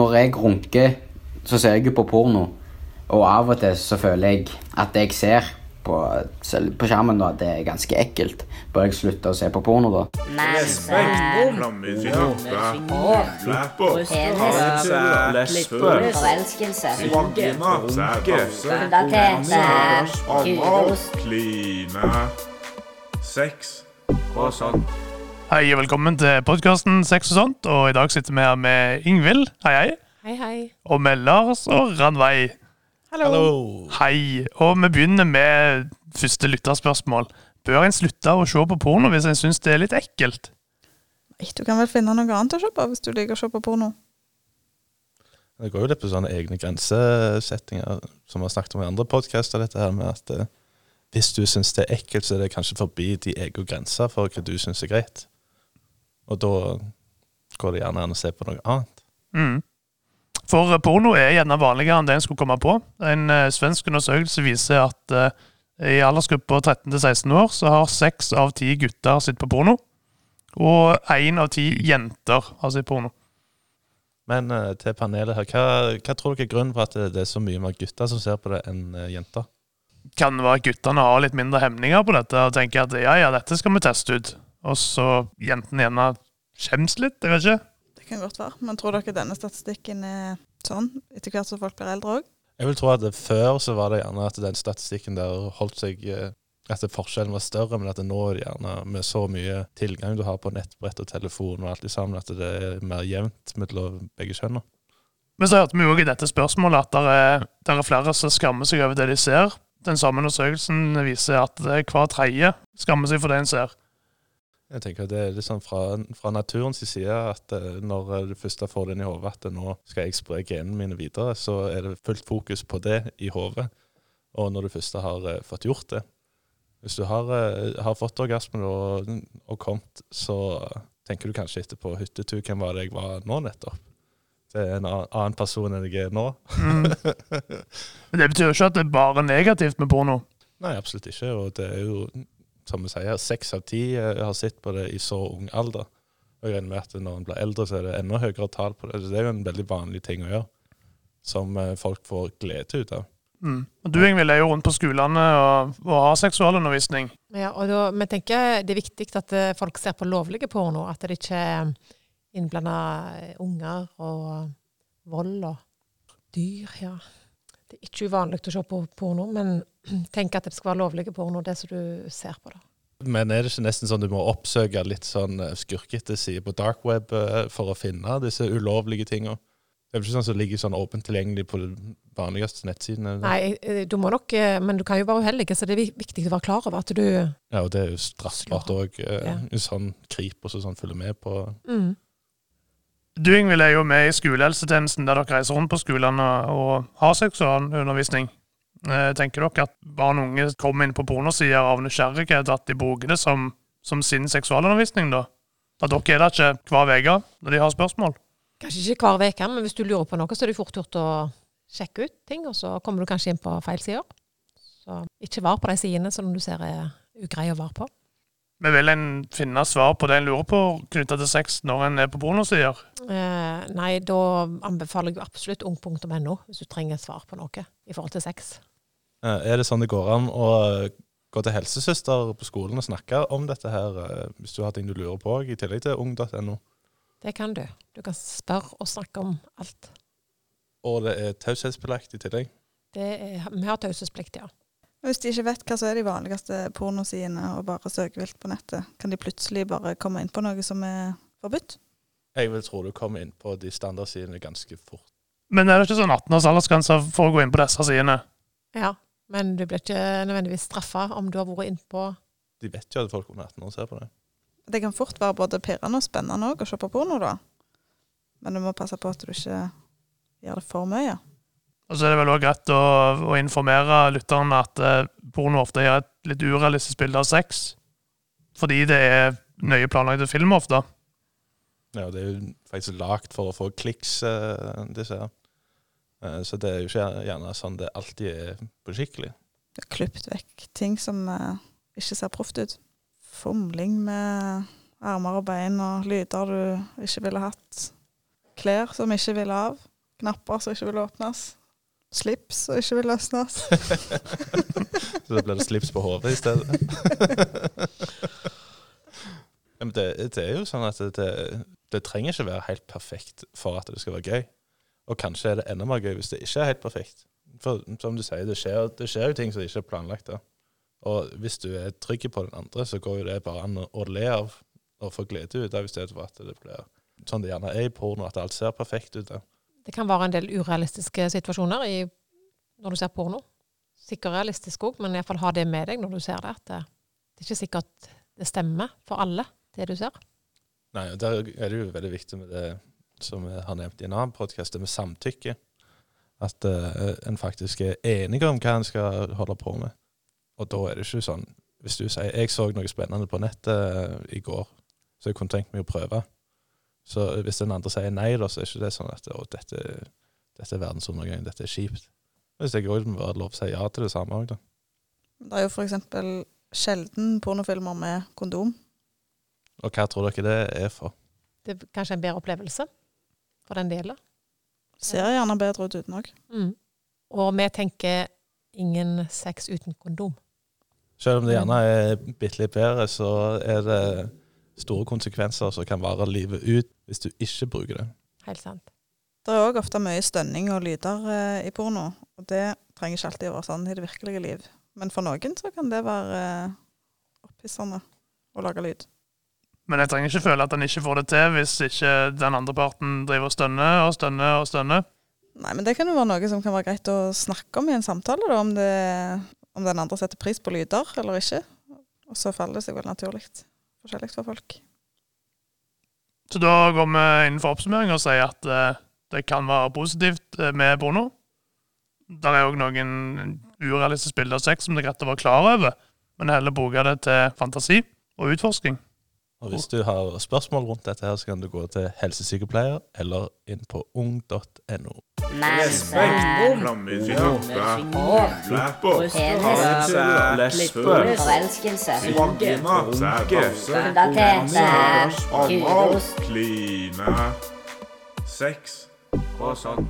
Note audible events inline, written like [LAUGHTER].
når jeg runker, så ser jeg jo på porno. Og av og til så føler jeg at det jeg ser på, selv på skjermen, da, det er ganske ekkelt. Bør jeg slutte å se på porno, da? Forelskelse. Pubertet. Kline. Sex og sånn. Hei og velkommen til podkasten Sex og sånt. Og i dag sitter vi her med Ingvild, hei hei, Hei, hei. og med Lars og Ranveig. Hallo. Hei. Og vi begynner med første lytterspørsmål. Bør en slutte å se på porno hvis en syns det er litt ekkelt? Nei, Du kan vel finne noe annet å se på hvis du liker å se på porno. Det går jo litt på sånne egne grensesettinger, som vi har snakket om i andre podkaster, dette her med at eh, hvis du syns det er ekkelt, så er det kanskje forbi de egne grenser for hva du syns er greit. Og da går det gjerne an å se på noe annet. Mm. For eh, porno er gjerne vanligere enn det en skulle komme på. En uh, svensk undersøkelse viser at uh, i aldersgruppa 13 til 16 år så har seks av ti gutter sett på porno. Og én av ti jenter har sett porno. Men uh, til panelet her, hva, hva tror dere er grunnen for at det, det er så mye mer gutter som ser på det, enn jenter? Kan det være at guttene har litt mindre hemninger på dette og tenker at ja, ja, dette skal vi teste ut. Og så jentene gjerne skjems litt, jeg vet ikke. Det kan godt være. Men tror dere denne statistikken er sånn etter hvert som folk blir eldre òg? Jeg vil tro at det, før så var det gjerne at den statistikken der holdt seg eh, At forskjellen var større, men at det nå er det gjerne med så mye tilgang du har på nettbrett og telefon og alt det sammen, at det er mer jevnt mellom begge kjønn. Men så hørte vi jo i dette spørsmålet at det er, det er flere som skammer seg over det de ser. Den samme undersøkelsen viser at er hver tredje skammer seg for det en ser. Jeg tenker Det er litt sånn fra, fra naturens side at eh, når eh, du først får den i hodet at eh, nå skal jeg spre genene mine videre, så er det fullt fokus på det i hodet. Og når du først har fått gjort det Hvis du har, har fått orgasmen og, og kommet, så tenker du kanskje etterpå hyttetur, hvem var det jeg var nå nettopp? Det er en annen person enn jeg er nå. Mm. [LAUGHS] Men det betyr jo ikke at det er bare negativt med porno. Nei, absolutt ikke. Og det er jo, som vi sier, seks av ti eh, har sett på det i så ung alder. Og jeg regner med at når en blir eldre, så er det enda høyere tall på det. Så det er jo en veldig vanlig ting å gjøre, som eh, folk får glede ut av. Mm. Og Du Ingvild, er jo rundt på skolene og, og har seksualundervisning. Ja, og da, vi tenker det er viktig at eh, folk ser på lovlige porno, at det ikke er innblanda unger og vold og dyr. ja. Det er ikke uvanlig å se på porno, men [CLEARS THROAT] tenk at det skal være lovlige porno, det som du ser på. da. Men er det ikke nesten sånn du må oppsøke litt sånn eh, skurkete sider på dark web eh, for å finne disse ulovlige tinga? Det er ikke sånn som ligger sånn åpent tilgjengelig på de vanligste nettsidene? Nei, eh, du må nok, men du kan jo være uheldig, så det er viktig å være klar over at du Ja, og det er jo straffbart òg. Ja. Sånn Kripos og sånn følger med på mm. Du Ingvild, er jo med i skolehelsetjenesten, der dere reiser rundt på skolene og har seksualundervisning. Eh, Tenker dere at barn og unge kommer inn på pornosider av nysgjerrighet, at de bruker det som, som sin seksualundervisning? da? At dere er der ikke hver uke når de har spørsmål? Kanskje ikke hver uke, men hvis du lurer på noe, så er det fort gjort å sjekke ut ting, og så kommer du kanskje inn på feil sider. Så ikke vær på de sidene som du ser er ugreie å være på. Men vil en finne svar på det en lurer på knytta til sex når en er på pornosider? Eh, nei, da anbefaler jeg absolutt ung.no hvis du trenger svar på noe i forhold til sex. Eh, Er det sånn det går an å gå til helsesøster på skolen og snakke om dette her, eh, hvis du har ting du lurer på, i tillegg til ung.no? Det kan du. Du kan spørre og snakke om alt. Og det er taushetsbelagt i tillegg. Det er, vi har taushetsplikt, ja. Hvis de ikke vet hva som er de vanligste pornosidene, og bare søker vilt på nettet, kan de plutselig bare komme inn på noe som er forbudt? Jeg vil tro du kommer inn på de standardsidene ganske fort. Men er det ikke sånn 18 års aldersgrense for å gå inn på disse sidene? ja. Men du blir ikke nødvendigvis straffa om du har vært innpå De vet jo at folk under 18 år ser på det. Det kan fort være både pirrende og spennende òg å se på porno, da. Men du må passe på at du ikke gjør det for mye. Og så er det vel også greit å, å informere lytterne at eh, porno ofte gir et litt urealistisk bilde av sex. Fordi det er nøye planlagte film ofte. Ja, det er jo faktisk lagd for å få kliks, eh, disse her. Eh, så det er jo ikke gjerne sånn det alltid er på skikkelig. Det er klippet vekk ting som eh, ikke ser proft ut. Fomling med armer og bein og lyder du ikke ville hatt. Klær som ikke ville av. Knapper som ikke ville åpnes. Slips og ikke vil løsnes. [LAUGHS] Så da blir det slips på hodet i stedet. [LAUGHS] men det, det er jo sånn at det, det trenger ikke være helt perfekt for at det skal være gøy. Og kanskje er det enda mer gøy hvis det ikke er helt perfekt. For som du sier, det skjer, det skjer jo ting som ikke er planlagt. da. Og hvis du er trygg på den andre, så går jo det bare an å, le av og få glede ut av, i stedet for at det blir sånn det gjerne er i porno, at alt ser perfekt ut. da. Det kan være en del urealistiske situasjoner i, når du ser porno. Sikkert realistisk òg, men iallfall ha det med deg når du ser det. At det, det er ikke sikkert det stemmer for alle, det du ser. Nei, og Der er det jo veldig viktig med det som jeg har nevnt i en annen podkast, det med samtykke. At uh, en faktisk er enig om hva en skal holde på med. Og da er det ikke sånn Hvis du sier 'jeg så noe spennende på nettet eh, i går, så jeg kunne tenkt meg å prøve', så hvis den andre sier nei, da, så er ikke det sånn at 'å, dette, dette er verdensundergang, dette er kjipt'. Hvis jeg òg må være lov å si ja til det samme òg, da. Det er jo f.eks. sjelden pornofilmer med kondom. Og hva tror dere det er for? Det er kanskje en bedre opplevelse for den delen. Ser gjerne bedre ut uten òg. Mm. Og vi tenker ingen sex uten kondom. Selv om det gjerne er bitte litt bedre, så er det store konsekvenser som kan vare livet ut hvis du ikke bruker det. Helt sant. Det er òg ofte mye stønning og lyder eh, i porno, og det trenger ikke alltid å være sånn i det virkelige liv. Men for noen så kan det være eh, opphissende å lage lyd. Men jeg trenger ikke føle at en ikke får det til hvis ikke den andre parten driver og stønner og stønner og stønner. Nei, men det kan jo være noe som kan være greit å snakke om i en samtale, da, om, det, om den andre setter pris på lyder eller ikke. Og så faller det seg vel naturlig forskjellig for folk. Så da går vi innenfor oppsummering og sier at eh, det kan være positivt eh, med porno. Der er òg noen urealistiske bilder av sex som det er greit å være klar over, men heller bruke det til fantasi og utforsking. Og hvis du har spørsmål rundt dette, her, så kan du gå til helsesykepleier eller inn på ung.no. Forelskelse. Pubertet. kline, sex og sånn.